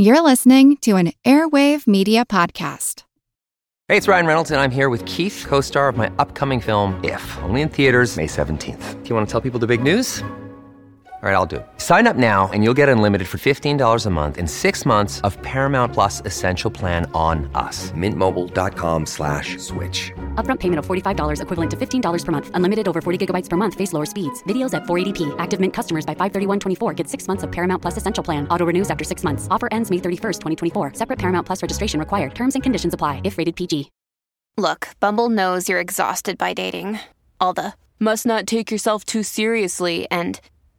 You're listening to an Airwave Media Podcast. Hey, it's Ryan Reynolds, and I'm here with Keith, co star of my upcoming film, If, only in theaters, May 17th. Do you want to tell people the big news? All right, I'll do it. Sign up now and you'll get unlimited for $15 a month in six months of Paramount Plus Essential Plan on us. Mintmobile.com slash switch. Upfront payment of $45 equivalent to $15 per month. Unlimited over 40 gigabytes per month. Face lower speeds. Videos at 480p. Active Mint customers by 531.24 get six months of Paramount Plus Essential Plan. Auto renews after six months. Offer ends May 31st, 2024. Separate Paramount Plus registration required. Terms and conditions apply if rated PG. Look, Bumble knows you're exhausted by dating. All the must not take yourself too seriously and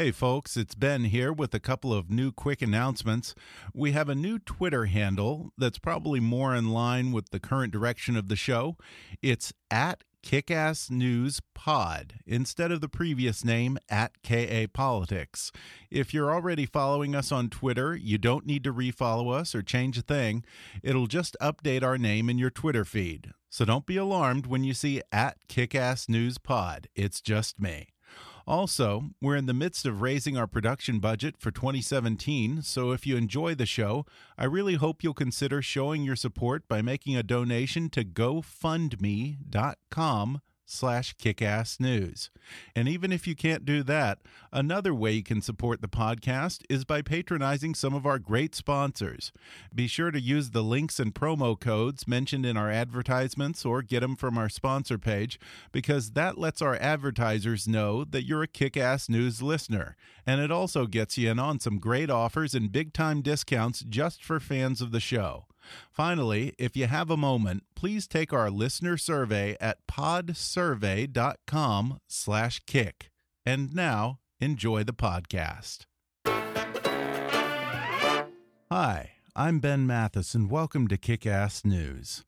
Hey folks, it's Ben here with a couple of new quick announcements. We have a new Twitter handle that's probably more in line with the current direction of the show. It's at Kickass News Pod instead of the previous name at KA Politics. If you're already following us on Twitter, you don't need to refollow us or change a thing. It'll just update our name in your Twitter feed. So don't be alarmed when you see at Kickass News Pod. It's just me. Also, we're in the midst of raising our production budget for 2017, so if you enjoy the show, I really hope you'll consider showing your support by making a donation to gofundme.com slash kickassnews. And even if you can't do that, another way you can support the podcast is by patronizing some of our great sponsors. Be sure to use the links and promo codes mentioned in our advertisements or get them from our sponsor page because that lets our advertisers know that you're a kick-ass news listener. And it also gets you in on some great offers and big-time discounts just for fans of the show. Finally, if you have a moment, please take our listener survey at podsurvey.com slash kick. And now, enjoy the podcast. Hi, I'm Ben Mathis, and welcome to Kick Ass News.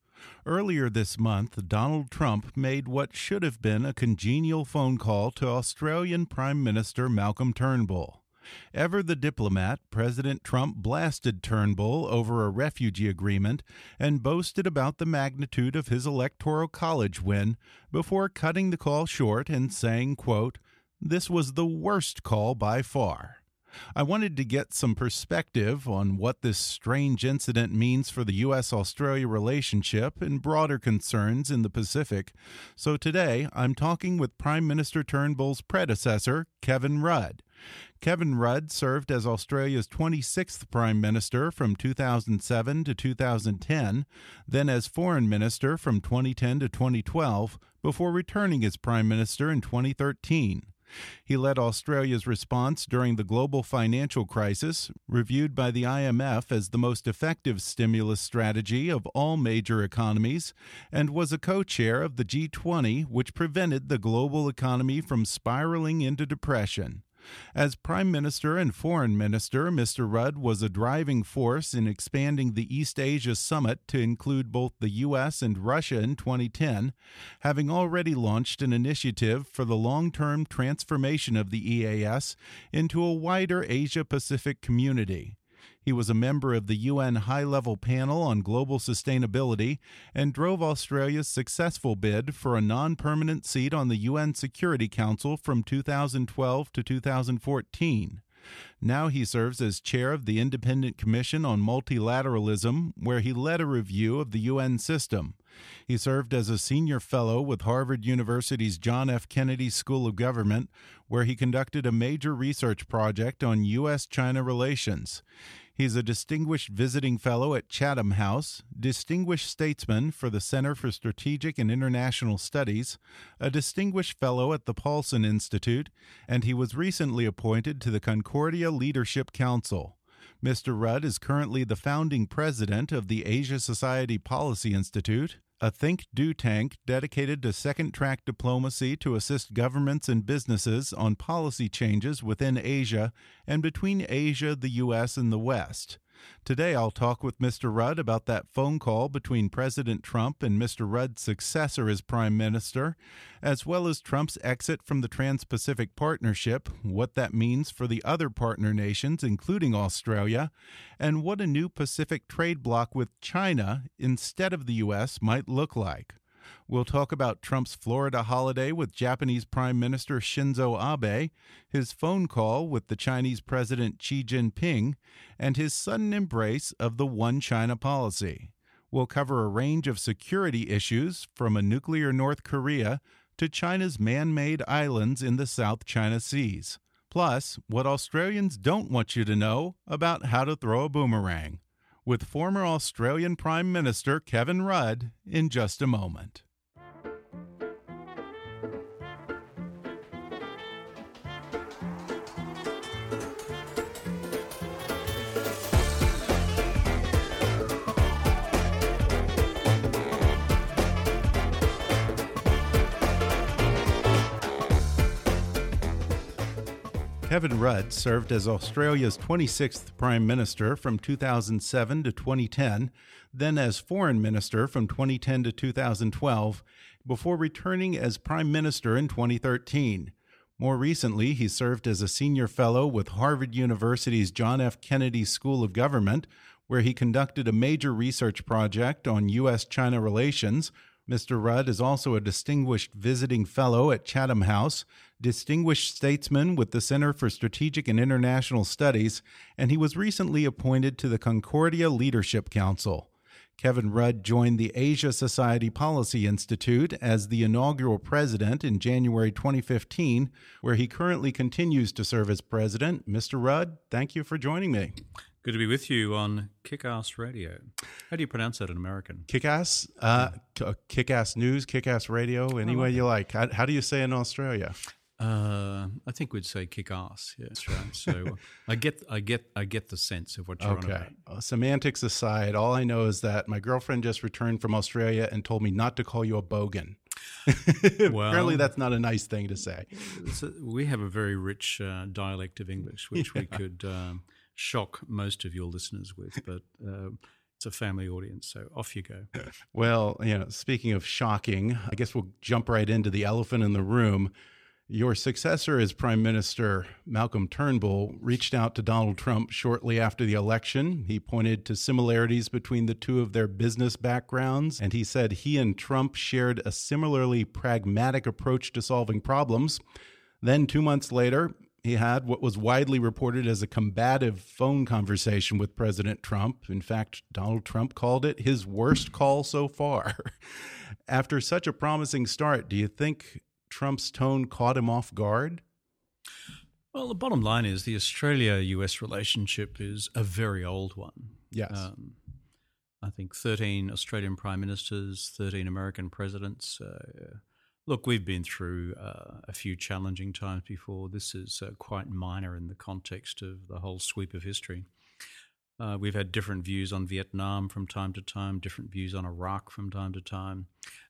Earlier this month, Donald Trump made what should have been a congenial phone call to Australian Prime Minister Malcolm Turnbull. Ever the diplomat, President Trump blasted Turnbull over a refugee agreement and boasted about the magnitude of his electoral college win before cutting the call short and saying, quote, This was the worst call by far. I wanted to get some perspective on what this strange incident means for the U.S. Australia relationship and broader concerns in the Pacific. So today I'm talking with Prime Minister Turnbull's predecessor, Kevin Rudd. Kevin Rudd served as Australia's 26th Prime Minister from 2007 to 2010, then as Foreign Minister from 2010 to 2012, before returning as Prime Minister in 2013. He led Australia's response during the global financial crisis, reviewed by the IMF as the most effective stimulus strategy of all major economies, and was a co chair of the G20, which prevented the global economy from spiraling into depression. As Prime Minister and Foreign Minister, Mr. Rudd was a driving force in expanding the East Asia Summit to include both the U.S. and Russia in 2010, having already launched an initiative for the long term transformation of the EAS into a wider Asia Pacific community. He was a member of the UN High Level Panel on Global Sustainability and drove Australia's successful bid for a non permanent seat on the UN Security Council from 2012 to 2014. Now he serves as chair of the Independent Commission on Multilateralism, where he led a review of the UN system. He served as a senior fellow with Harvard University's John F. Kennedy School of Government, where he conducted a major research project on U.S. China relations. He's a distinguished visiting fellow at Chatham House, distinguished statesman for the Center for Strategic and International Studies, a distinguished fellow at the Paulson Institute, and he was recently appointed to the Concordia Leadership Council. Mr. Rudd is currently the founding president of the Asia Society Policy Institute, a think do tank dedicated to second track diplomacy to assist governments and businesses on policy changes within Asia and between Asia, the U.S., and the West. Today, I'll talk with Mr. Rudd about that phone call between President Trump and Mr. Rudd's successor as Prime Minister, as well as Trump's exit from the Trans Pacific Partnership, what that means for the other partner nations, including Australia, and what a new Pacific trade bloc with China instead of the U.S. might look like. We'll talk about Trump's Florida holiday with Japanese Prime Minister Shinzo Abe, his phone call with the Chinese President Xi Jinping, and his sudden embrace of the One China policy. We'll cover a range of security issues from a nuclear North Korea to China's man made islands in the South China Seas. Plus, what Australians don't want you to know about how to throw a boomerang with former Australian Prime Minister Kevin Rudd in just a moment. Kevin Rudd served as Australia's 26th Prime Minister from 2007 to 2010, then as Foreign Minister from 2010 to 2012, before returning as Prime Minister in 2013. More recently, he served as a senior fellow with Harvard University's John F. Kennedy School of Government, where he conducted a major research project on U.S. China relations Mr. Rudd is also a distinguished visiting fellow at Chatham House, distinguished statesman with the Center for Strategic and International Studies, and he was recently appointed to the Concordia Leadership Council. Kevin Rudd joined the Asia Society Policy Institute as the inaugural president in January 2015, where he currently continues to serve as president. Mr. Rudd, thank you for joining me. Good to be with you on Kickass Radio. How do you pronounce that in American? Kickass, uh, Kickass News, Kickass Radio, any way you like. How, how, do you say in Australia? Uh, I think we'd say kick ass. Yeah, that's right. So I get, I get, I get the sense of what you're okay. on about. Uh, semantics aside, all I know is that my girlfriend just returned from Australia and told me not to call you a bogan. well, Apparently, that's not a nice thing to say. we have a very rich uh, dialect of English, which yeah. we could um, shock most of your listeners with, but uh, it's a family audience, so off you go. Well, you know, speaking of shocking, I guess we'll jump right into the elephant in the room. Your successor as Prime Minister, Malcolm Turnbull, reached out to Donald Trump shortly after the election. He pointed to similarities between the two of their business backgrounds, and he said he and Trump shared a similarly pragmatic approach to solving problems. Then, two months later, he had what was widely reported as a combative phone conversation with President Trump. In fact, Donald Trump called it his worst call so far. After such a promising start, do you think Trump's tone caught him off guard? Well, the bottom line is the Australia US relationship is a very old one. Yes. Um, I think 13 Australian prime ministers, 13 American presidents. Uh, Look, we've been through uh, a few challenging times before. This is uh, quite minor in the context of the whole sweep of history. Uh, we've had different views on Vietnam from time to time, different views on Iraq from time to time.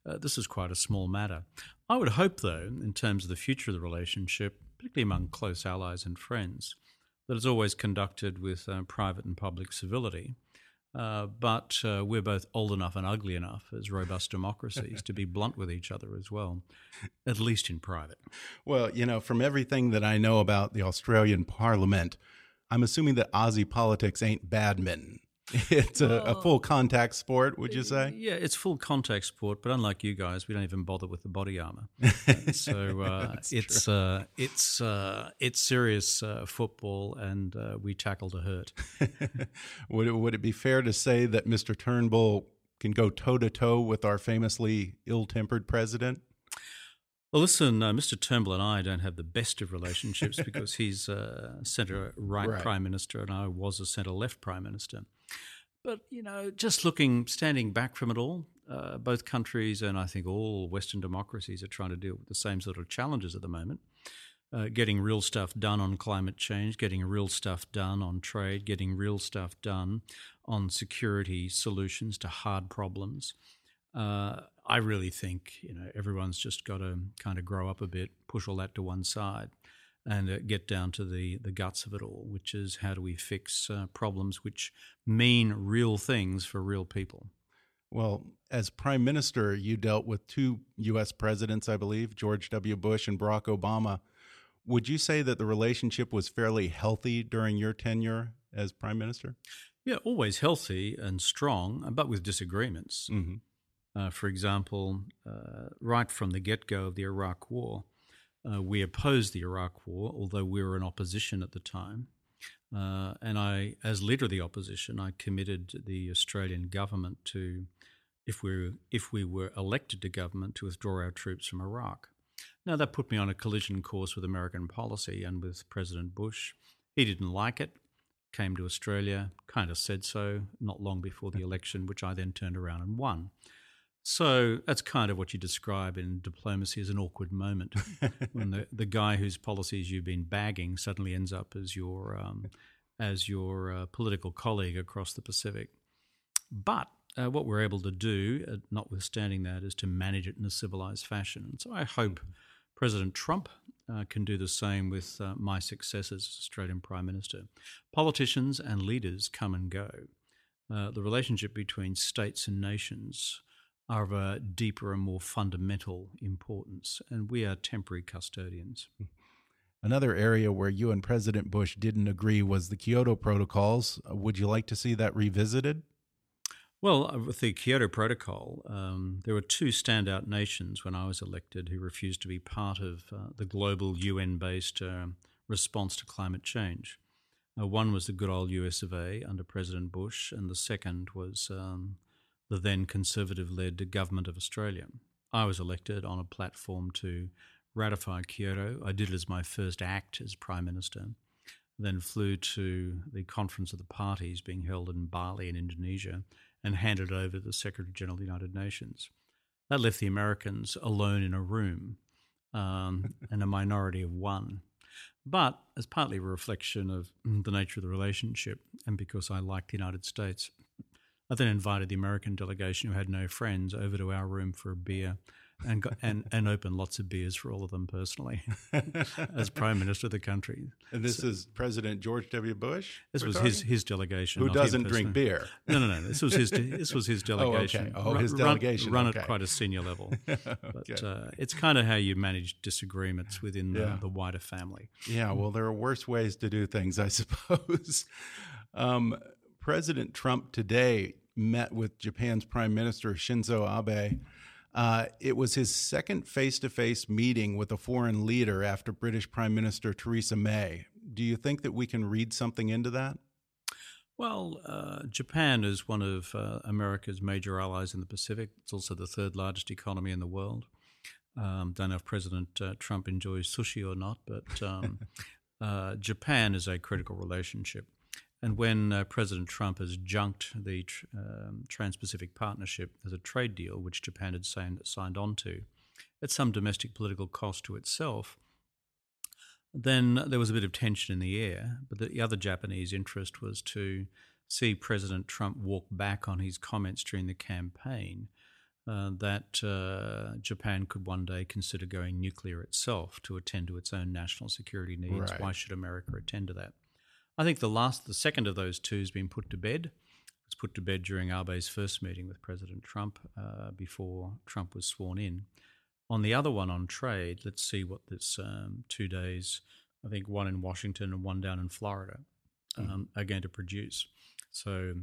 Uh, this is quite a small matter. I would hope, though, in terms of the future of the relationship, particularly among close allies and friends, that it's always conducted with uh, private and public civility uh, but uh, we're both old enough and ugly enough as robust democracies to be blunt with each other as well, at least in private. Well, you know, from everything that I know about the Australian Parliament, I'm assuming that Aussie politics ain't badminton. it's a, a, full contact sport, would you say? Yeah, it's full contact sport, but unlike you guys, we don't even bother with the body armor. so uh, it's uh, it's uh, it's serious uh, football, and uh, we tackle to hurt. would it, would it be fair to say that Mr. Turnbull can go toe to toe with our famously ill-tempered president? Well, listen, uh, Mr. Turnbull and I don't have the best of relationships because he's a centre right, right, prime minister and I was a centre left prime minister. But, you know, just looking, standing back from it all, uh, both countries and I think all Western democracies are trying to deal with the same sort of challenges at the moment. Uh, getting real stuff done on climate change, getting real stuff done on trade, getting real stuff done on security solutions to hard problems. Uh, I really think you know everyone's just got to kind of grow up a bit, push all that to one side, and uh, get down to the, the guts of it all, which is how do we fix uh, problems which mean real things for real people. Well, as prime minister, you dealt with two U.S. presidents, I believe, George W. Bush and Barack Obama. Would you say that the relationship was fairly healthy during your tenure as prime minister? Yeah, always healthy and strong, but with disagreements. Mm -hmm. Uh, for example, uh, right from the get go of the Iraq War, uh, we opposed the Iraq War, although we were in opposition at the time. Uh, and I, as leader of the opposition, I committed the Australian government to, if we if we were elected to government, to withdraw our troops from Iraq. Now that put me on a collision course with American policy and with President Bush. He didn't like it. Came to Australia, kind of said so not long before the election, which I then turned around and won. So that's kind of what you describe in diplomacy as an awkward moment when the, the guy whose policies you've been bagging suddenly ends up as your um, as your uh, political colleague across the Pacific. But uh, what we're able to do, uh, notwithstanding that, is to manage it in a civilized fashion. And so I hope President Trump uh, can do the same with uh, my successors as Australian Prime Minister. Politicians and leaders come and go. Uh, the relationship between states and nations are of a deeper and more fundamental importance, and we are temporary custodians. Another area where you and President Bush didn't agree was the Kyoto Protocols. Would you like to see that revisited? Well, uh, with the Kyoto Protocol, um, there were two standout nations when I was elected who refused to be part of uh, the global UN based uh, response to climate change. Uh, one was the good old US of A under President Bush, and the second was um, the then Conservative led Government of Australia. I was elected on a platform to ratify Kyoto. I did it as my first act as Prime Minister, then flew to the Conference of the Parties being held in Bali in Indonesia and handed it over to the Secretary General of the United Nations. That left the Americans alone in a room um, and a minority of one. But as partly a reflection of the nature of the relationship, and because I like the United States, I then invited the American delegation who had no friends over to our room for a beer and got, and and opened lots of beers for all of them personally as prime minister of the country. And this so, is President George W. Bush. This was his his delegation, who doesn't drink beer. No, no, no. This was his this was his delegation. Oh, okay. Oh, his delegation. Run, run okay. at quite a senior level, but uh, it's kind of how you manage disagreements within yeah. the, the, wider family. Yeah. Well, there are worse ways to do things, I suppose. Um, President Trump today met with Japan's Prime Minister Shinzo Abe. Uh, it was his second face to face meeting with a foreign leader after British Prime Minister Theresa May. Do you think that we can read something into that? Well, uh, Japan is one of uh, America's major allies in the Pacific. It's also the third largest economy in the world. Um, don't know if President uh, Trump enjoys sushi or not, but um, uh, Japan is a critical relationship. And when uh, President Trump has junked the um, Trans Pacific Partnership as a trade deal, which Japan had signed, signed on to, at some domestic political cost to itself, then there was a bit of tension in the air. But the other Japanese interest was to see President Trump walk back on his comments during the campaign uh, that uh, Japan could one day consider going nuclear itself to attend to its own national security needs. Right. Why should America attend to that? I think the last, the second of those two has been put to bed. It was put to bed during Abe's first meeting with President Trump uh, before Trump was sworn in. On the other one on trade, let's see what this um, two days, I think one in Washington and one down in Florida, hmm. um, mm. are going to produce. So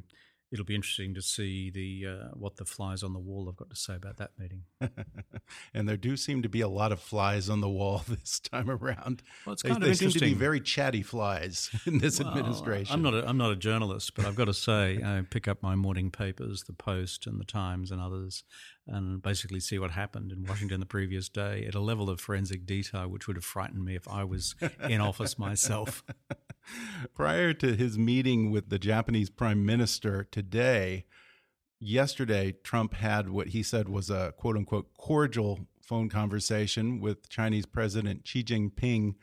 it'll be interesting to see the uh, what the flies on the wall have got to say about that meeting. and there do seem to be a lot of flies on the wall this time around. Well, it's they, kind they of seem to be very chatty flies in this well, administration. I'm not a, I'm not a journalist, but I've got to say I pick up my morning papers, the Post and the Times and others, and basically see what happened in Washington the previous day at a level of forensic detail which would have frightened me if I was in office myself. Prior to his meeting with the Japanese prime minister today, yesterday, Trump had what he said was a quote unquote cordial phone conversation with Chinese President Xi Jinping.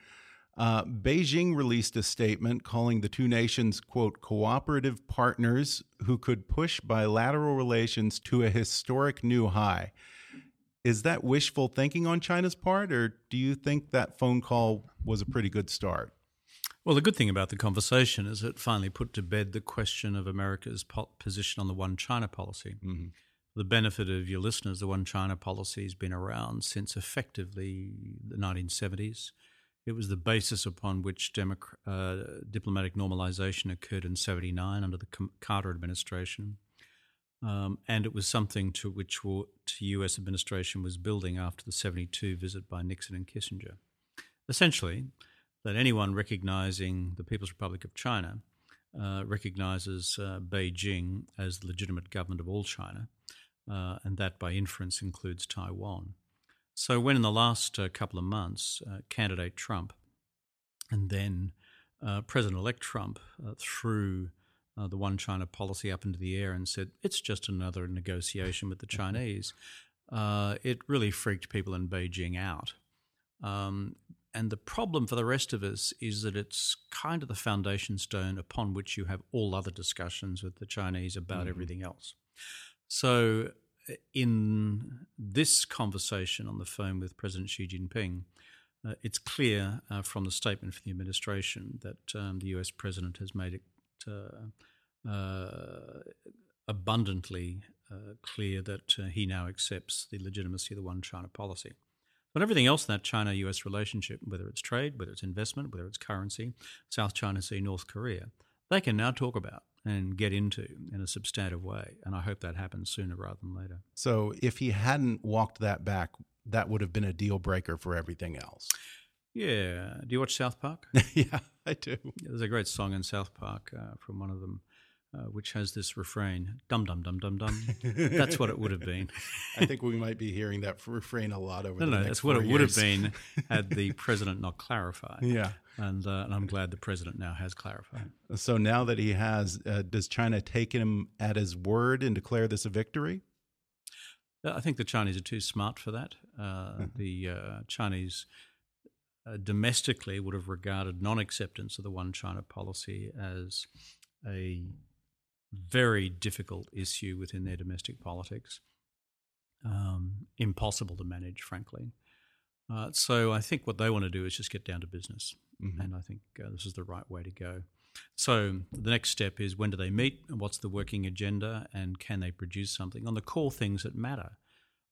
Uh, Beijing released a statement calling the two nations, quote, cooperative partners who could push bilateral relations to a historic new high. Is that wishful thinking on China's part, or do you think that phone call was a pretty good start? Well, the good thing about the conversation is it finally put to bed the question of America's po- position on the one China policy. Mm-hmm. For the benefit of your listeners, the one China policy has been around since effectively the 1970s. It was the basis upon which democ- uh, diplomatic normalization occurred in 79 under the Carter administration. Um, and it was something to which the US administration was building after the 72 visit by Nixon and Kissinger. Essentially, that anyone recognizing the People's Republic of China uh, recognizes uh, Beijing as the legitimate government of all China, uh, and that by inference includes Taiwan. So, when in the last uh, couple of months, uh, candidate Trump and then uh, President elect Trump threw the one China policy up into the air and said it's just another negotiation with the Chinese, it really freaked people in Beijing out. Um, and the problem for the rest of us is that it's kind of the foundation stone upon which you have all other discussions with the Chinese about mm-hmm. everything else. So, in this conversation on the phone with President Xi Jinping, uh, it's clear uh, from the statement from the administration that um, the US president has made it uh, uh abundantly uh, clear that uh, he now accepts the legitimacy of the one China policy. But everything else in that China US relationship, whether it's trade, whether it's investment, whether it's currency, South China Sea, North Korea, they can now talk about and get into in a substantive way. And I hope that happens sooner rather than later. So if he hadn't walked that back, that would have been a deal breaker for everything else. Yeah. Do you watch South Park? yeah, I do. There's a great song in South Park uh, from one of them uh, which has this refrain, dum dum dum dum dum. That's what it would have been. I think we might be hearing that refrain a lot over no, the no, next that's what it years. would have been had the president not clarified. Yeah. And, uh, and I'm glad the president now has clarified. So now that he has, uh, does China take him at his word and declare this a victory? Uh, I think the Chinese are too smart for that. Uh, the uh, Chinese uh, domestically would have regarded non acceptance of the one China policy as a very difficult issue within their domestic politics. Um, impossible to manage, frankly. Uh, so I think what they want to do is just get down to business, mm-hmm. and I think uh, this is the right way to go. So the next step is when do they meet, and what's the working agenda, and can they produce something on the core things that matter,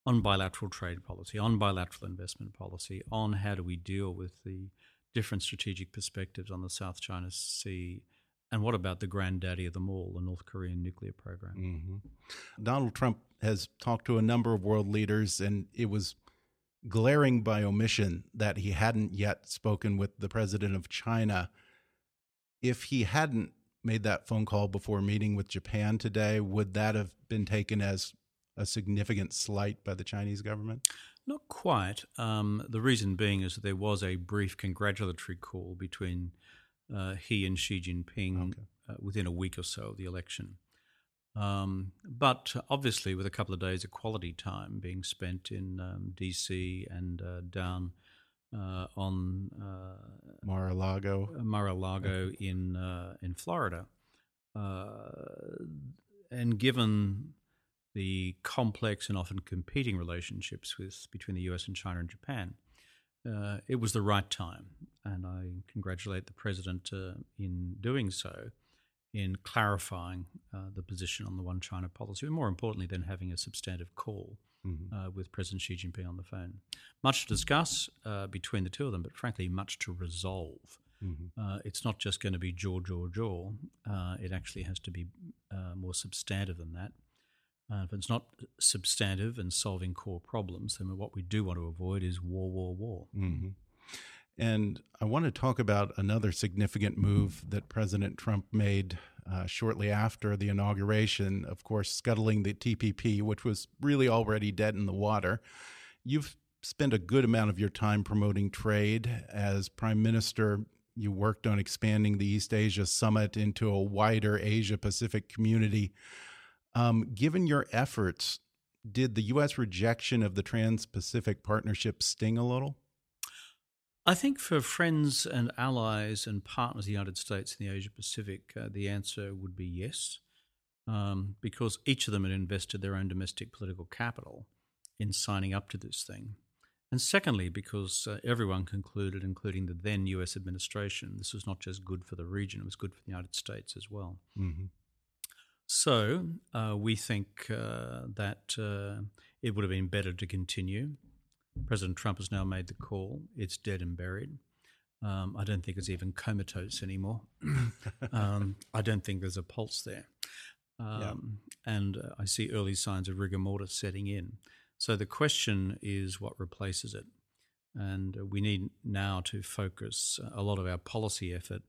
on bilateral trade policy, on bilateral investment policy, on how do we deal with the different strategic perspectives on the South China Sea and what about the granddaddy of them all, the North Korean nuclear program? Mm -hmm. Donald Trump has talked to a number of world leaders, and it was glaring by omission that he hadn't yet spoken with the president of China. If he hadn't made that phone call before meeting with Japan today, would that have been taken as a significant slight by the Chinese government? Not quite. Um, the reason being is that there was a brief congratulatory call between uh, he and Xi Jinping okay. uh, within a week or so of the election. Um, but obviously, with a couple of days of quality time being spent in um, DC and uh, down uh, on uh, Mar-a-Lago, uh, Mar-a-Lago in in Florida, and given the complex and often competing relationships with between the U.S. and China and Japan, uh, it was the right time, and I congratulate the president uh, in doing so, in clarifying uh, the position on the One China policy, and more importantly, than having a substantive call mm-hmm. Uh, with President Xi Jinping on the phone. Much to discuss uh, between the two of them, but frankly, much to resolve. Mm-hmm. Uh, it's not just going to be jaw, jaw, jaw. it actually has to be more substantive than that. Uh, if it's not substantive and solving core problems, then what we do want to avoid is war, war, war. Mm -hmm. And I want to talk about another significant move that President Trump made uh, shortly after the inauguration, of course, scuttling the TPP, which was really already dead in the water. You've spent a good amount of your time promoting trade. As Prime Minister, you worked on expanding the East Asia Summit into a wider Asia Pacific community. Um, given your efforts, did the U.S. rejection of the Trans Pacific Partnership sting a little? I think for friends and allies and partners of the United States in the Asia Pacific, uh, the answer would be yes, um, because each of them had invested their own domestic political capital in signing up to this thing. And secondly, because uh, everyone concluded, including the then US administration, this was not just good for the region, it was good for the United States as well. Mm-hmm. So uh, we think uh, that uh, it would have been better to continue. President Trump has now made the call. It's dead and buried. Um, I don't think it's even comatose anymore. um, I don't think there's a pulse there. Um, yeah. And uh, I see early signs of rigor mortis setting in. So the question is what replaces it? And uh, we need now to focus a lot of our policy effort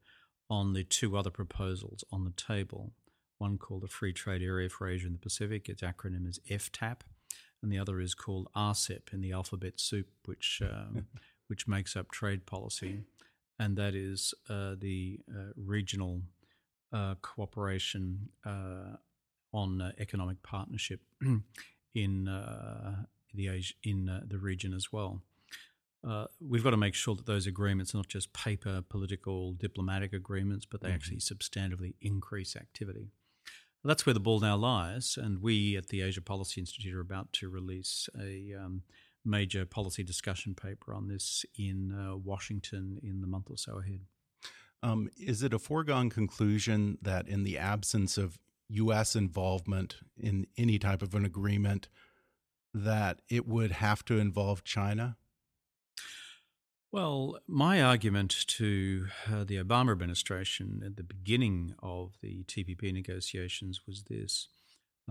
on the two other proposals on the table. One called the Free Trade Area for Asia and the Pacific, its acronym is FTAP, and the other is called RCEP in the alphabet soup, which um, which makes up trade policy, and that is uh, the uh, regional uh, cooperation uh, on uh, economic partnership in uh, the Asia, in the region as well. we've got to make sure that those agreements are not just paper, political, diplomatic agreements, but they mm-hmm. actually substantively increase activity. That's where the ball now lies, and we at the Asia Policy Institute are about to release a um, major policy discussion paper on this in uh, Washington in the month or so ahead. Um, is it a foregone conclusion that in the absence of U.S. involvement in any type of an agreement, that it would have to involve China? Well, my argument to uh, the Obama administration at the beginning of the TPP negotiations was this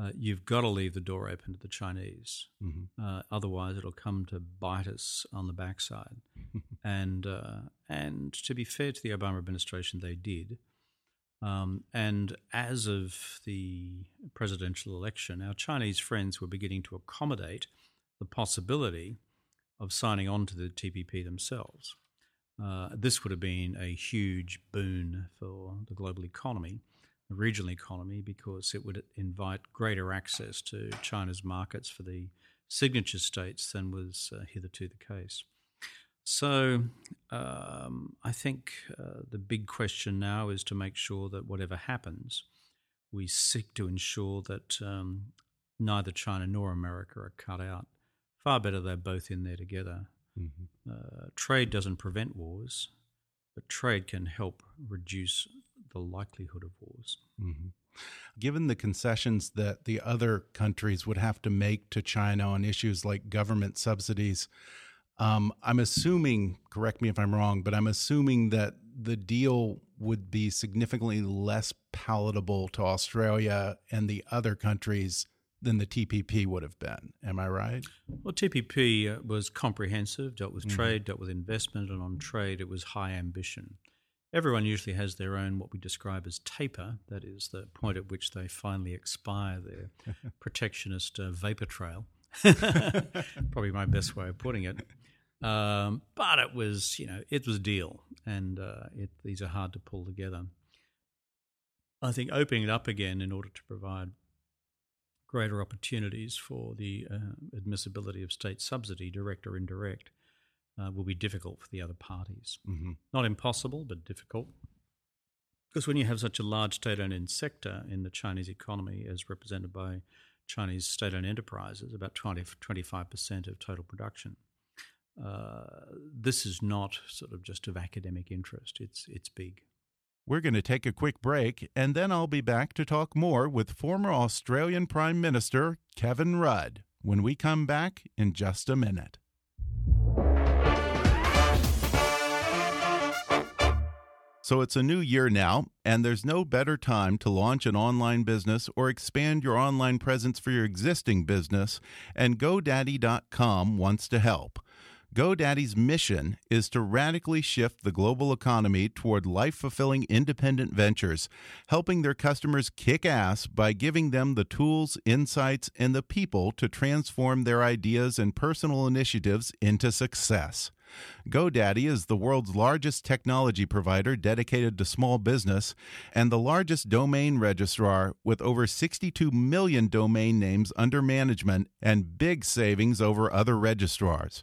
uh, you've got to leave the door open to the Chinese. Mm-hmm. Uh, otherwise, it'll come to bite us on the backside. and, uh, and to be fair to the Obama administration, they did. Um, and as of the presidential election, our Chinese friends were beginning to accommodate the possibility of signing on to the TPP themselves. Uh, this would have been a huge boon for the global economy, the regional economy, because it would invite greater access to China's markets for the signature states than was uh, hitherto the case. So um, I think uh, the big question now is to make sure that whatever happens, we seek to ensure that um, neither China nor America are cut out far better they're both in there together. Mm-hmm. Uh, trade doesn't prevent wars, but trade can help reduce the likelihood of wars. Mm-hmm. Given the concessions that the other countries would have to make to China on issues like government subsidies, um, I'm assuming, correct me if I'm wrong, but I'm assuming that the deal would be significantly less palatable to Australia and the other countries than the TPP would have been. Am I right? Well, TPP uh, was comprehensive, dealt with mm-hmm. trade, dealt with investment, and on trade it was high ambition. Everyone usually has their own what we describe as taper, that is the point at which they finally expire their protectionist uh, vapor trail. Probably my best way of putting it. Um, but it was, you know, it was a deal, and uh, it, these are hard to pull together. I think opening it up again in order to provide greater opportunities for the uh, admissibility of state subsidy, direct or indirect, uh, will be difficult for the other parties. Mm-hmm. Not impossible, but difficult. Because when you have such a large state owned sector in the Chinese economy, as represented by Chinese state owned enterprises, about 20, 25% of total production, uh, this is not sort of just of academic interest, it's, it's big. We're going to take a quick break, and then I'll be back to talk more with former Australian Prime Minister Kevin Rudd when we come back in just a minute. So it's a new year now, and there's no better time to launch an online business or expand your online presence for your existing business, and GoDaddy.com wants to help. GoDaddy's mission is to radically shift the global economy toward life fulfilling independent ventures, helping their customers kick ass by giving them the tools, insights, and the people to transform their ideas and personal initiatives into success. GoDaddy is the world's largest technology provider dedicated to small business and the largest domain registrar with over 62 million domain names under management and big savings over other registrars.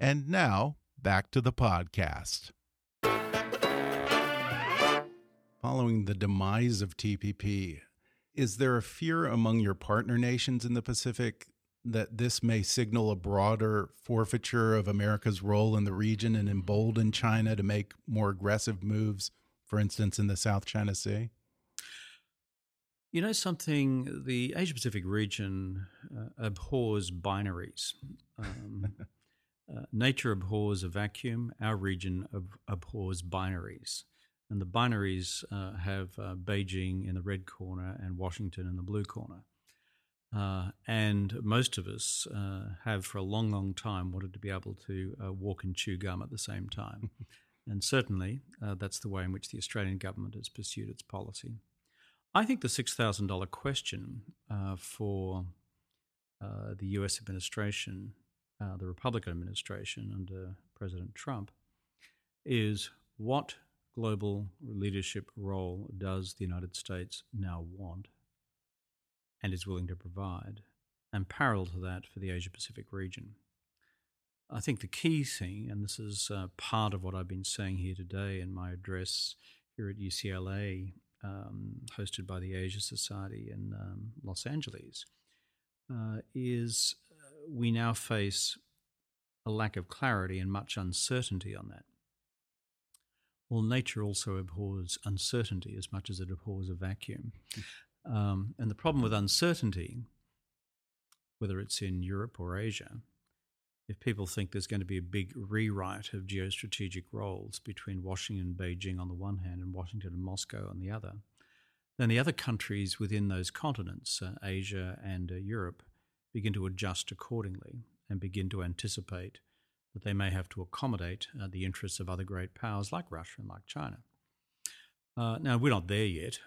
And now, back to the podcast. Following the demise of TPP, is there a fear among your partner nations in the Pacific that this may signal a broader forfeiture of America's role in the region and embolden China to make more aggressive moves, for instance, in the South China Sea? You know something? The Asia Pacific region uh, abhors binaries. Um, Uh, nature abhors a vacuum. Our region ab- abhors binaries. And the binaries uh, have uh, Beijing in the red corner and Washington in the blue corner. Uh, and most of us uh, have, for a long, long time, wanted to be able to walk and chew gum at the same time. and certainly, that's the way in which the Australian government has pursued its policy. I think the $6,000 question for the US administration uh, the Republican administration under President Trump is what global leadership role does the United States now want and is willing to provide, and parallel to that for the Asia Pacific region. I think the key thing, and this is uh, part of what I've been saying here today in my address here at UCLA, um, hosted by the Asia Society in um, Los Angeles, uh, is we now face a lack of clarity and much uncertainty on that. Well, nature also abhors uncertainty as much as it abhors a vacuum. Um, and the problem with uncertainty, whether it's in Europe or Asia, if people think there's going to be a big rewrite of geostrategic roles between Washington and Beijing on the one hand and Washington and Moscow on the other, then the other countries within those continents, uh, Asia and uh, Europe, begin to adjust accordingly and begin to anticipate that they may have to accommodate uh, the interests of other great powers like Russia and like China. Uh, now, we're not there yet,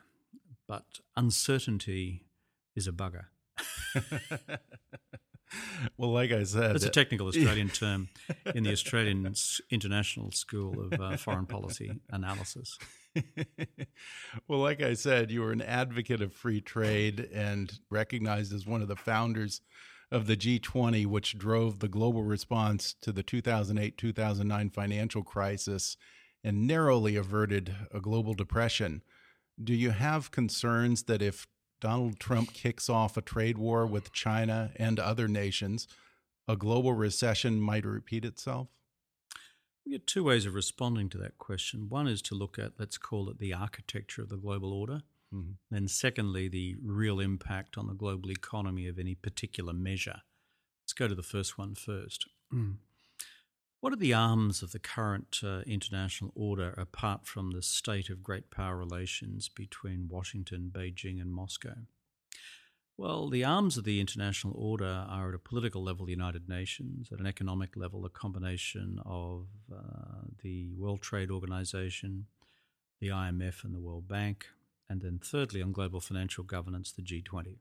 but uncertainty is a bugger. well, like I said, it's a technical Australian term in the Australian International School of uh, Foreign Policy Analysis. well, like I said, you were an advocate of free trade and recognized as one of the founders of the G20, which drove the global response to the 2008 2009 financial crisis and narrowly averted a global depression. Do you have concerns that if Donald Trump kicks off a trade war with China and other nations, a global recession might repeat itself? We have two ways of responding to that question. One is to look at, let's call it the architecture of the global order. Mm-hmm. Then, secondly, the real impact on the global economy of any particular measure. Let's go to the first one first. What are the arms of the current uh, international order apart from the state of great power relations between Washington, Beijing, and Moscow? Well, the arms of the international order are at a political level the United Nations, at an economic level, a combination of uh, the World Trade Organization, the IMF, and the World Bank, and then thirdly, on global financial governance, the G20.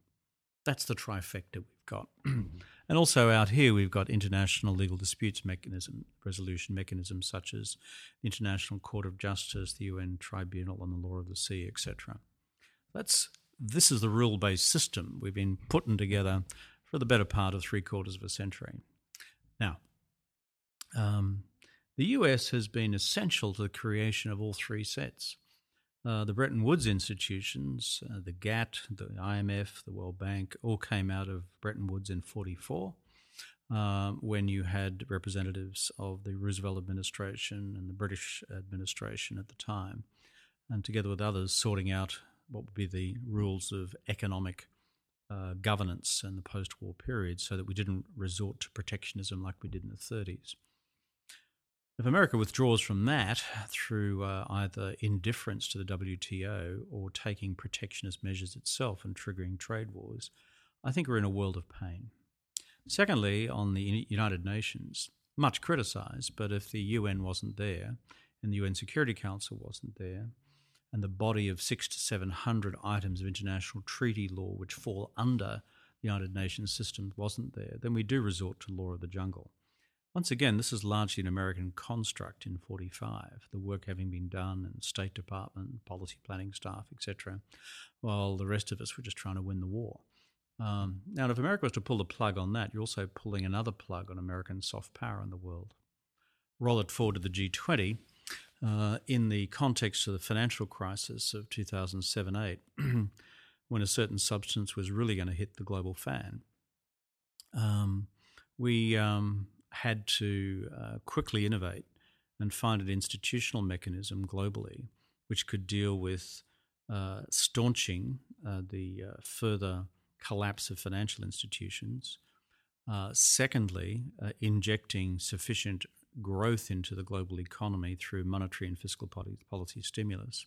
That's the trifecta we've got. and also out here, we've got international legal disputes mechanism, resolution mechanisms such as the International Court of Justice, the UN Tribunal on the Law of the Sea, etc. That's this is the rule based system we've been putting together for the better part of three quarters of a century. Now, um, the US has been essential to the creation of all three sets. Uh, the Bretton Woods institutions, uh, the GATT, the IMF, the World Bank, all came out of Bretton Woods in 44. Um, when you had representatives of the Roosevelt administration and the British administration at the time, and together with others sorting out what would be the rules of economic uh, governance in the post war period so that we didn't resort to protectionism like we did in the 30s. If America withdraws from that through uh, either indifference to the WTO or taking protectionist measures itself and triggering trade wars, I think we're in a world of pain. Secondly, on the United Nations, much criticised, but if the UN wasn't there and the UN Security Council wasn't there, and the body of six to seven hundred items of international treaty law which fall under the United Nations system wasn't there, then we do resort to law of the jungle. Once again, this is largely an American construct in 45, the work having been done in State Department, policy planning staff, etc., while the rest of us were just trying to win the war. Um, now, if America was to pull the plug on that, you're also pulling another plug on American soft power in the world. Roll it forward to the G20. Uh, in the context of the financial crisis of 2007 8, when a certain substance was really going to hit the global fan, um, we um, had to uh, quickly innovate and find an institutional mechanism globally which could deal with uh, staunching uh, the uh, further collapse of financial institutions. Uh, secondly, injecting sufficient growth into the global economy through monetary and fiscal policy stimulus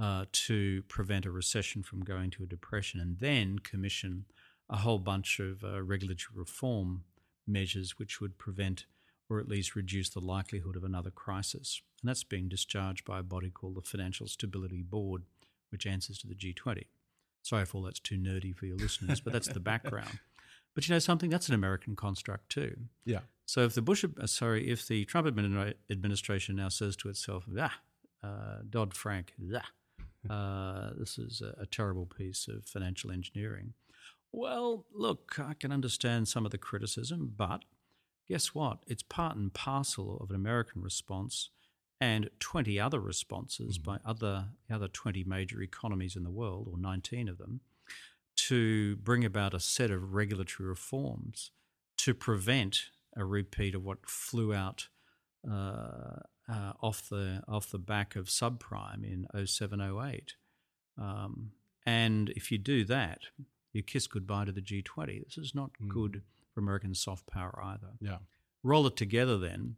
uh, to prevent a recession from going to a depression, and then commission a whole bunch of uh, regulatory reform measures which would prevent or at least reduce the likelihood of another crisis. And that's being discharged by a body called the Financial Stability Board, which answers to the G20. Sorry if all that's too nerdy for your listeners, but that's the background. But you know something? That's an American construct too. Yeah. So if the Bush, uh, sorry, if the Trump administration now says to itself, ah, uh, Dodd Frank, ah, uh, this is a, a, terrible piece of financial engineering. Well, look, I can understand some of the criticism, but guess what? It's part and parcel of an American response and 20 other responses mm-hmm. by other other 20 major economies in the world, or 19 of them, to bring about a set of regulatory reforms to prevent a repeat of what flew out uh, uh, off the off the back of subprime in 0708. Um, and if you do that, you kiss goodbye to the G20. This is not mm. good for American soft power either. Yeah. Roll it together then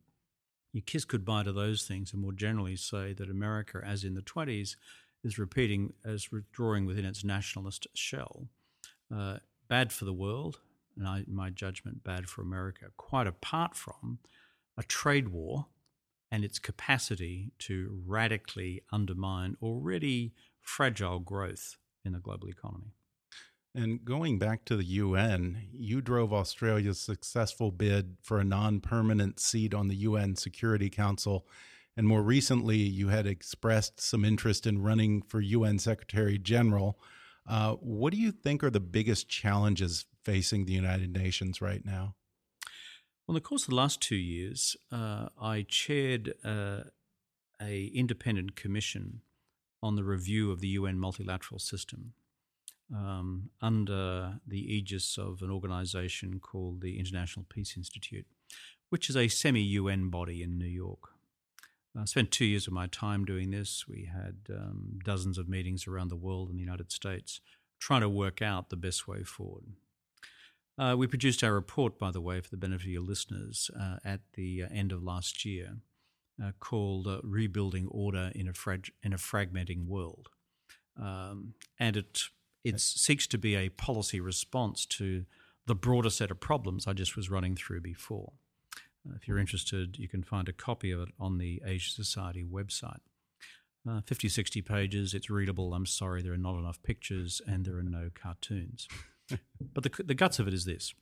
you kiss goodbye to those things and more generally say that America, as in the 20s, is repeating as withdrawing within its nationalist shell. Uh, bad for the world, and I, my judgment, bad for America, quite apart from a trade war and its capacity to radically undermine already fragile growth in the global economy. And going back to the UN, you drove Australia's successful bid for a non permanent seat on the UN Security Council. And more recently, you had expressed some interest in running for UN Secretary General. Uh, what do you think are the biggest challenges facing the United Nations right now? Well, in the course of the last two years, uh, I chaired uh, a independent commission on the review of the UN multilateral system um, under the aegis of an organization called the International Peace Institute, which is a semi UN body in New York. I spent two years of my time doing this. We had um, dozens of meetings around the world in the United States trying to work out the best way forward. Uh, we produced our report, by the way, for the benefit of your listeners, uh, at the uh, end of last year, uh, called uh, Rebuilding Order in a, Frag- in a Fragmenting World. Um, and it it seeks to be a policy response to the broader set of problems I just was running through before. Uh, if you're interested, you can find a copy of it on the Asia Society website. Uh, 50, 60 pages, it's readable. I'm sorry, there are not enough pictures and there are no cartoons. but the, the guts of it is this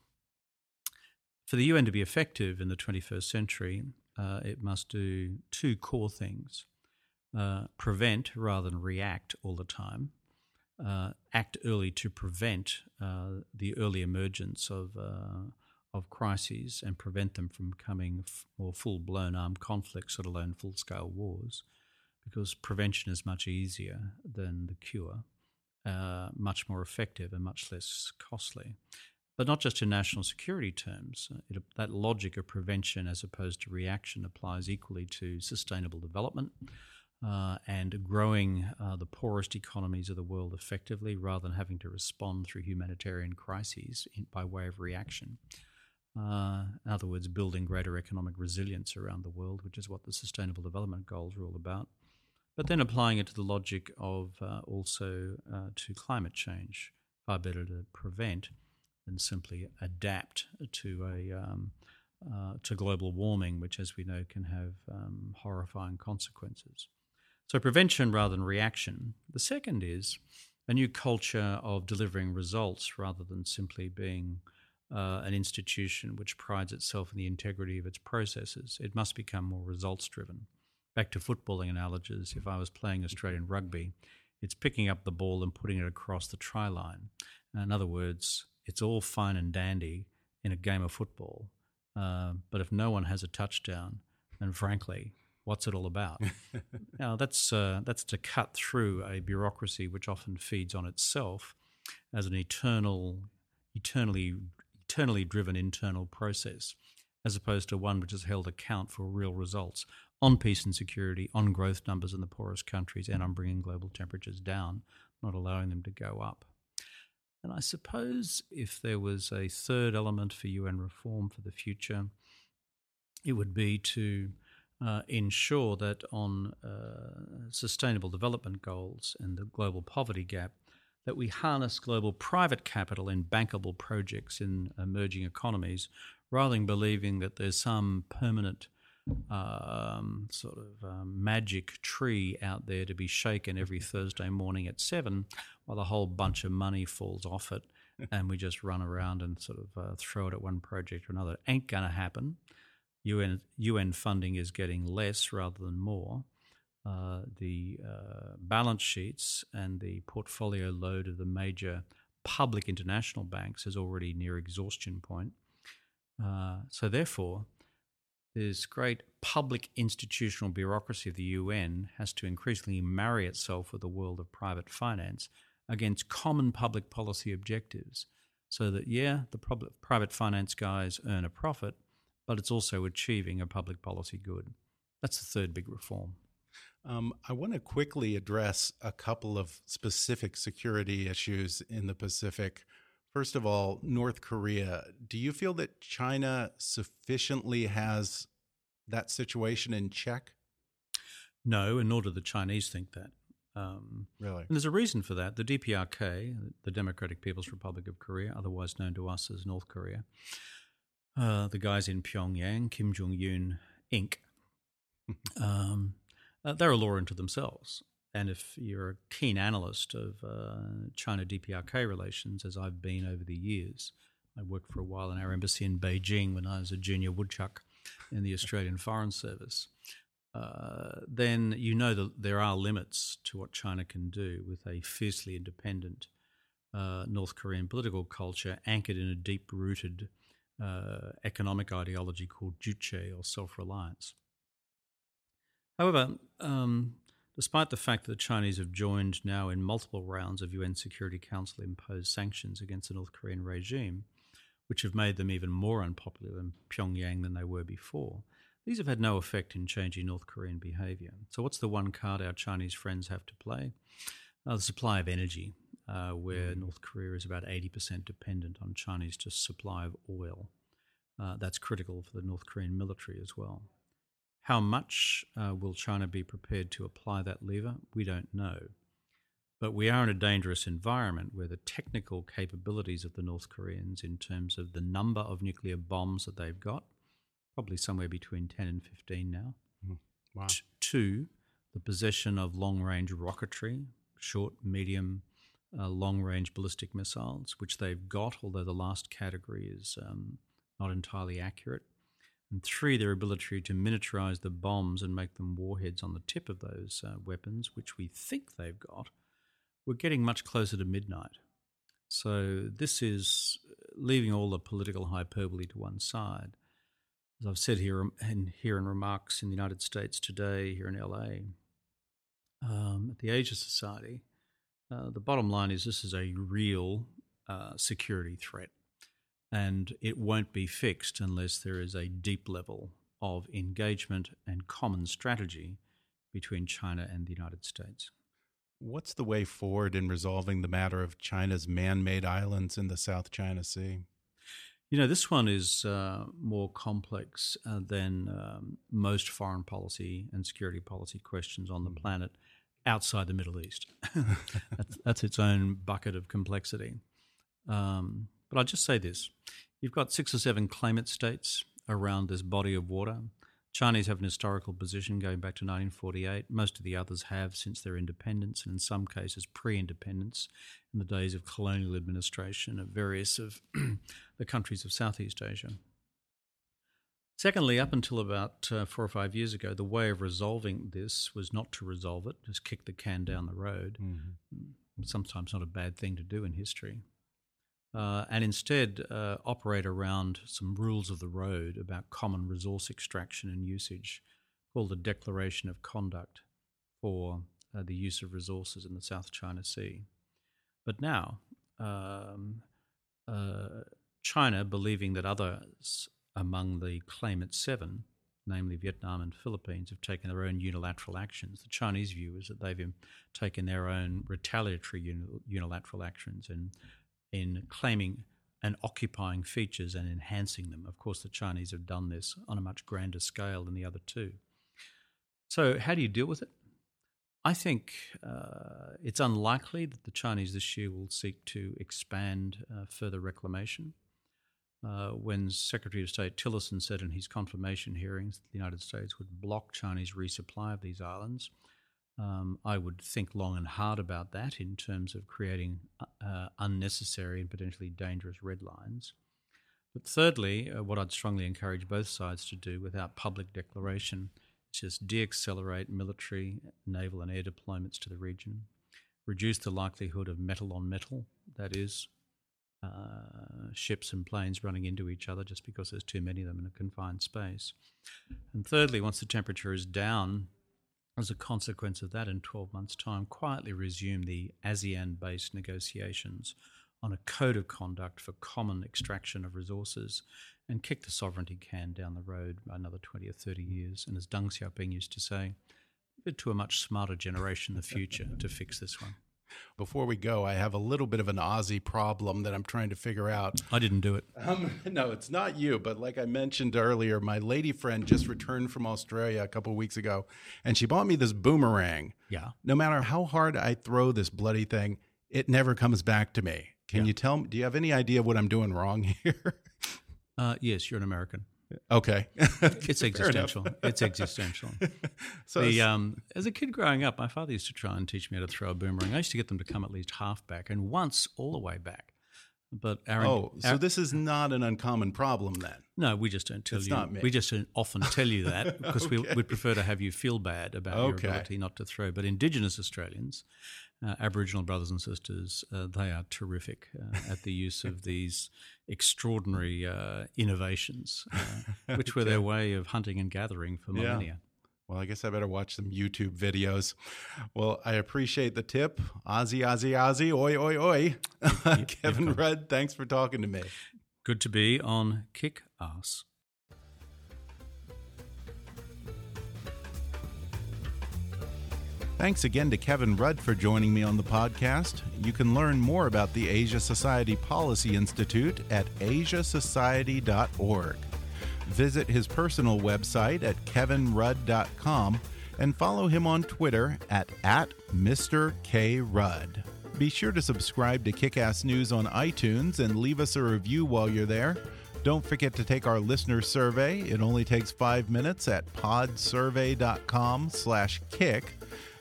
for the UN to be effective in the 21st century, uh, it must do two core things uh, prevent rather than react all the time, uh, act early to prevent uh, the early emergence of uh, of crises and prevent them from becoming f- more full blown armed conflicts, let alone full scale wars, because prevention is much easier than the cure, uh, much more effective and much less costly. But not just in national security terms. It, that logic of prevention as opposed to reaction applies equally to sustainable development uh, and growing uh, the poorest economies of the world effectively rather than having to respond through humanitarian crises in, by way of reaction. Uh, in other words, building greater economic resilience around the world, which is what the Sustainable Development Goals are all about. But then applying it to the logic of uh, also uh, to climate change, far better to prevent than simply adapt to a um, uh, to global warming, which, as we know, can have um, horrifying consequences. So, prevention rather than reaction. The second is a new culture of delivering results rather than simply being uh, an institution which prides itself in the integrity of its processes. It must become more results driven. Back to footballing analogies, if I was playing Australian rugby, it's picking up the ball and putting it across the try line. In other words, it's all fine and dandy in a game of football, uh, but if no one has a touchdown, then frankly, what's it all about? now, that's uh, that's to cut through a bureaucracy which often feeds on itself as an eternal, eternally eternally driven internal process, as opposed to one which is held account for real results on peace and security, on growth numbers in the poorest countries, and on bringing global temperatures down, not allowing them to go up. And I suppose if there was a third element for UN reform for the future, it would be to uh, ensure that on uh, sustainable development goals and the global poverty gap, that we harness global private capital in bankable projects in emerging economies rather than believing that there's some permanent um, sort of um, magic tree out there to be shaken every Thursday morning at seven while a whole bunch of money falls off it and we just run around and sort of uh, throw it at one project or another. It Ain't going to happen. UN, UN funding is getting less rather than more. Uh, the uh, balance sheets and the portfolio load of the major public international banks is already near exhaustion point. Uh, so, therefore, this great public institutional bureaucracy of the UN has to increasingly marry itself with the world of private finance against common public policy objectives. So that, yeah, the private finance guys earn a profit, but it's also achieving a public policy good. That's the third big reform. Um, I want to quickly address a couple of specific security issues in the Pacific. First of all, North Korea. Do you feel that China sufficiently has that situation in check? No, and nor do the Chinese think that. Um, really? And there's a reason for that. The DPRK, the Democratic People's Republic of Korea, otherwise known to us as North Korea, uh, the guys in Pyongyang, Kim Jong Un Inc., um, uh, they're a law unto themselves. And if you're a keen analyst of uh, China DPRK relations, as I've been over the years, I worked for a while in our embassy in Beijing when I was a junior woodchuck in the Australian Foreign Service. Uh, then you know that there are limits to what China can do with a fiercely independent uh, North Korean political culture anchored in a deep rooted uh, economic ideology called Juche or self reliance. However, um, despite the fact that the Chinese have joined now in multiple rounds of UN Security Council imposed sanctions against the North Korean regime, which have made them even more unpopular in Pyongyang than they were before, these have had no effect in changing North Korean behavior. So, what's the one card our Chinese friends have to play? Uh, the supply of energy, uh, where mm. North Korea is about 80% dependent on Chinese supply of oil. Uh, that's critical for the North Korean military as well. How much uh, will China be prepared to apply that lever? We don't know. But we are in a dangerous environment where the technical capabilities of the North Koreans, in terms of the number of nuclear bombs that they've got, probably somewhere between 10 and 15 now. Mm. Wow. T- two, the possession of long range rocketry, short, medium, uh, long range ballistic missiles, which they've got, although the last category is um, not entirely accurate and three, their ability to miniaturize the bombs and make them warheads on the tip of those uh, weapons, which we think they've got, we're getting much closer to midnight. So this is leaving all the political hyperbole to one side. As I've said here and here in remarks in the United States today, here in LA, um, at the Asia Society, uh, the bottom line is this is a real uh, security threat and it won't be fixed unless there is a deep level of engagement and common strategy between China and the United States. What's the way forward in resolving the matter of China's man made islands in the South China Sea? You know, this one is uh, more complex uh, than um, most foreign policy and security policy questions on the mm. planet outside the Middle East. that's, that's, its own bucket of complexity. Um, but I'll just say this you've got six or seven claimant states around this body of water. Chinese have an historical position going back to 1948. Most of the others have since their independence, and in some cases pre independence in the days of colonial administration of various of the countries of Southeast Asia. Secondly, up until about uh, four or five years ago, the way of resolving this was not to resolve it, just kick the can down the road. Mm-hmm. Sometimes not a bad thing to do in history uh, and instead uh, operate around some rules of the road about common resource extraction and usage called the Declaration of Conduct for uh, the use of resources in the South China Sea. But now, um, uh, China, believing that others among the claimant seven, namely Vietnam and Philippines, have taken their own unilateral actions. The Chinese view is that they've taken their own retaliatory unilateral actions and in claiming and occupying features and enhancing them. Of course, the Chinese have done this on a much grander scale than the other two. So, how do you deal with it? I think uh, it's unlikely that the Chinese this year will seek to expand uh, further reclamation. Uh, when Secretary of State Tillerson said in his confirmation hearings that the United States would block Chinese resupply of these islands, um, I would think long and hard about that in terms of creating uh, unnecessary and potentially dangerous red lines. But thirdly, uh, what I'd strongly encourage both sides to do without public declaration is just de-accelerate military, naval, and air deployments to the region, reduce the likelihood of metal on metal, that is, uh, ships and planes running into each other just because there's too many of them in a confined space. And thirdly, once the temperature is down as a consequence of that, in 12 months' time, quietly resume the ASEAN based negotiations on a code of conduct for common extraction of resources and kick the sovereignty can down the road another 20 or 30 years. And as Deng Xiaoping used to say, to a much smarter generation in the future to fix this one. Before we go, I have a little bit of an Aussie problem that I'm trying to figure out. I didn't do it. Um, no, it's not you. But like I mentioned earlier, my lady friend just returned from Australia a couple weeks ago, and she bought me this boomerang. Yeah. No matter how hard I throw this bloody thing, it never comes back to me. Can yeah. you tell me? Do you have any idea what I'm doing wrong here? Uh, yes, you're an American. Okay, it's existential. It's existential. so the, um, as a kid growing up, my father used to try and teach me how to throw a boomerang. I used to get them to come at least half back, and once all the way back. But Aaron, oh, so this is not an uncommon problem then? No, we just don't tell it's you. We just don't often tell you that because okay. we would prefer to have you feel bad about okay. your ability not to throw. But Indigenous Australians, uh, Aboriginal brothers and sisters, uh, they are terrific uh, at the use of these extraordinary uh, innovations, uh, which were their way of hunting and gathering for millennia. Yeah. Well, I guess I better watch some YouTube videos. Well, I appreciate the tip. Aussie, Aussie, Aussie, oi, oi, oi. Kevin Rudd, thanks for talking to me. Good to be on Kick Ass. Thanks again to Kevin Rudd for joining me on the podcast. You can learn more about the Asia Society Policy Institute at asiasociety.org. Visit his personal website at kevinrudd.com and follow him on Twitter at, at Mr. K. Rudd. Be sure to subscribe to Kickass News on iTunes and leave us a review while you're there. Don't forget to take our listener survey. It only takes five minutes at podsurvey.com slash kick